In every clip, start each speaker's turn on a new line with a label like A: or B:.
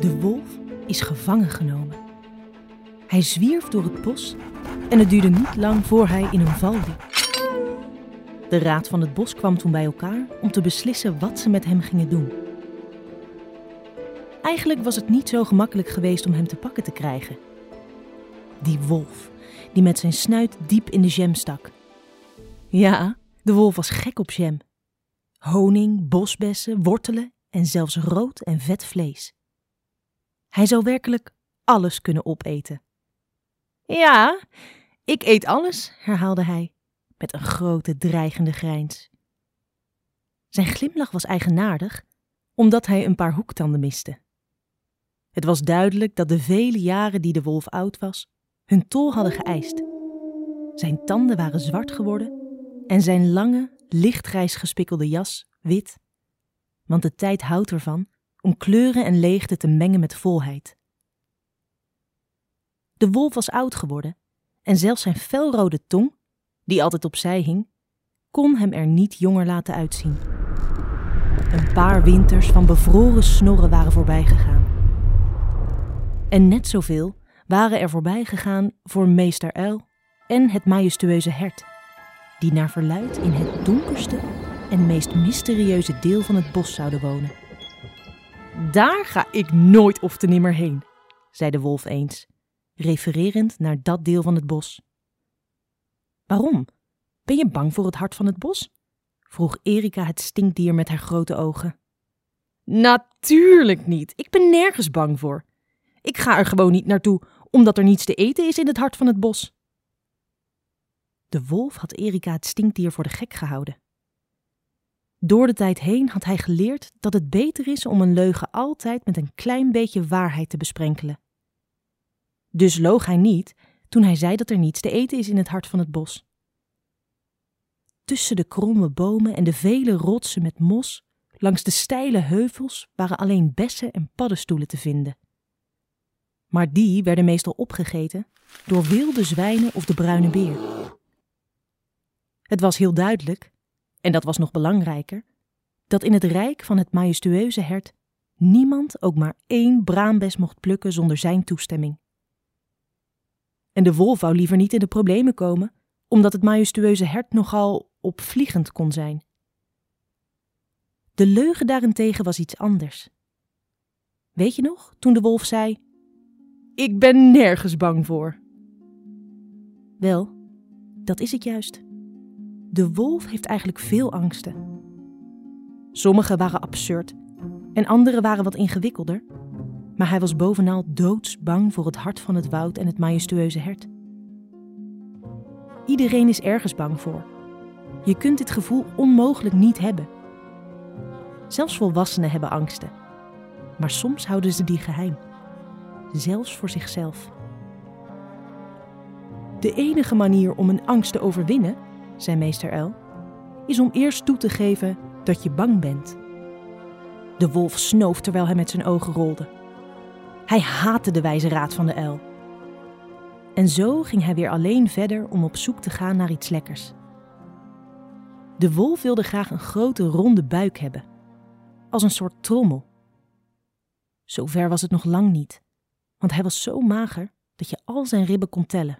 A: De wolf is gevangen genomen. Hij zwierf door het bos en het duurde niet lang voor hij in een val liep. De raad van het bos kwam toen bij elkaar om te beslissen wat ze met hem gingen doen. Eigenlijk was het niet zo gemakkelijk geweest om hem te pakken te krijgen. Die wolf, die met zijn snuit diep in de jam stak. Ja, de wolf was gek op jam. Honing, bosbessen, wortelen en zelfs rood en vet vlees. Hij zou werkelijk alles kunnen opeten. Ja, ik eet alles, herhaalde hij, met een grote dreigende grijns. Zijn glimlach was eigenaardig, omdat hij een paar hoektanden miste. Het was duidelijk dat de vele jaren die de wolf oud was, hun tol hadden geëist. Zijn tanden waren zwart geworden en zijn lange, lichtgrijs gespikkelde jas wit, want de tijd houdt ervan om kleuren en leegte te mengen met volheid. De wolf was oud geworden en zelfs zijn felrode tong, die altijd opzij hing, kon hem er niet jonger laten uitzien. Een paar winters van bevroren snorren waren voorbij gegaan. En net zoveel waren er voorbij gegaan voor meester Uil en het majestueuze hert, die naar verluid in het donkerste en meest mysterieuze deel van het bos zouden wonen. Daar ga ik nooit of te nimmer heen, zei de wolf eens, refererend naar dat deel van het bos. Waarom? Ben je bang voor het hart van het bos? vroeg Erika het stinkdier met haar grote ogen. Natuurlijk niet. Ik ben nergens bang voor. Ik ga er gewoon niet naartoe, omdat er niets te eten is in het hart van het bos. De wolf had Erika het stinkdier voor de gek gehouden. Door de tijd heen had hij geleerd dat het beter is om een leugen altijd met een klein beetje waarheid te besprenkelen. Dus loog hij niet toen hij zei dat er niets te eten is in het hart van het bos. Tussen de kromme bomen en de vele rotsen met mos, langs de steile heuvels, waren alleen bessen en paddenstoelen te vinden. Maar die werden meestal opgegeten door wilde zwijnen of de bruine beer. Het was heel duidelijk, en dat was nog belangrijker, dat in het rijk van het majestueuze hert niemand ook maar één braambes mocht plukken zonder zijn toestemming. En de wolf wou liever niet in de problemen komen, omdat het majestueuze hert nogal opvliegend kon zijn. De leugen daarentegen was iets anders. Weet je nog, toen de wolf zei: Ik ben nergens bang voor. Wel, dat is het juist. De wolf heeft eigenlijk veel angsten. Sommige waren absurd en andere waren wat ingewikkelder, maar hij was bovenal doodsbang voor het hart van het woud en het majestueuze hert. Iedereen is ergens bang voor. Je kunt dit gevoel onmogelijk niet hebben. Zelfs volwassenen hebben angsten, maar soms houden ze die geheim, zelfs voor zichzelf. De enige manier om een angst te overwinnen, zei meester Uil, is om eerst toe te geven dat je bang bent. De wolf snoof terwijl hij met zijn ogen rolde. Hij haatte de wijze raad van de uil. En zo ging hij weer alleen verder om op zoek te gaan naar iets lekkers. De wolf wilde graag een grote ronde buik hebben, als een soort trommel. Zover was het nog lang niet, want hij was zo mager dat je al zijn ribben kon tellen.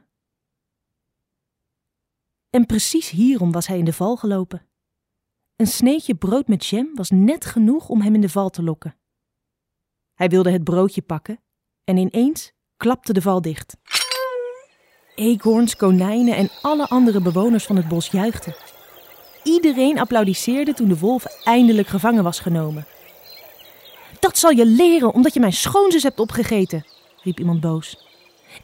A: En precies hierom was hij in de val gelopen. Een sneetje brood met jam was net genoeg om hem in de val te lokken. Hij wilde het broodje pakken en ineens klapte de val dicht. Eekhoorns, konijnen en alle andere bewoners van het bos juichten. Iedereen applaudisseerde toen de wolf eindelijk gevangen was genomen. Dat zal je leren omdat je mijn schoonzus hebt opgegeten, riep iemand boos.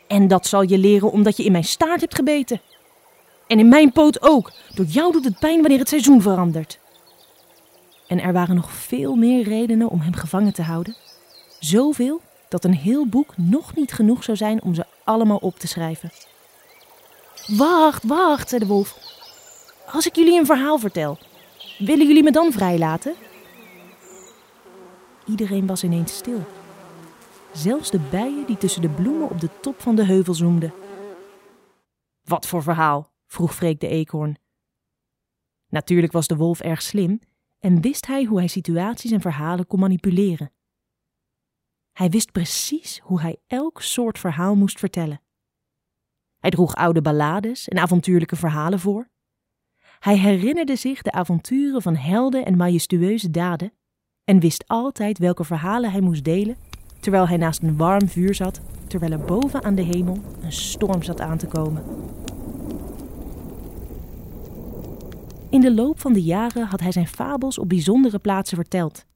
A: En dat zal je leren omdat je in mijn staart hebt gebeten. En in mijn poot ook. Door jou doet het pijn wanneer het seizoen verandert. En er waren nog veel meer redenen om hem gevangen te houden. Zoveel dat een heel boek nog niet genoeg zou zijn om ze allemaal op te schrijven. Wacht, wacht, zei de wolf. Als ik jullie een verhaal vertel, willen jullie me dan vrijlaten? Iedereen was ineens stil. Zelfs de bijen die tussen de bloemen op de top van de heuvel zoemden. Wat voor verhaal? Vroeg Freek de eekhoorn. Natuurlijk was de wolf erg slim en wist hij hoe hij situaties en verhalen kon manipuleren. Hij wist precies hoe hij elk soort verhaal moest vertellen. Hij droeg oude ballades en avontuurlijke verhalen voor. Hij herinnerde zich de avonturen van helden en majestueuze daden en wist altijd welke verhalen hij moest delen terwijl hij naast een warm vuur zat, terwijl er boven aan de hemel een storm zat aan te komen. In de loop van de jaren had hij zijn fabels op bijzondere plaatsen verteld.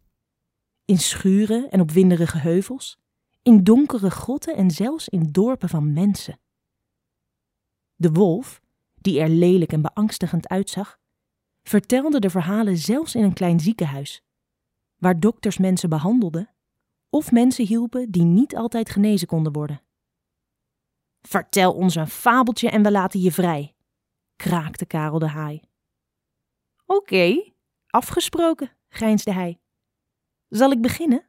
A: In schuren en op winderige heuvels, in donkere grotten en zelfs in dorpen van mensen. De wolf, die er lelijk en beangstigend uitzag, vertelde de verhalen zelfs in een klein ziekenhuis, waar dokters mensen behandelden of mensen hielpen die niet altijd genezen konden worden. Vertel ons een fabeltje en we laten je vrij, kraakte Karel de haai. Oké, afgesproken, grijnsde hij. Zal ik beginnen?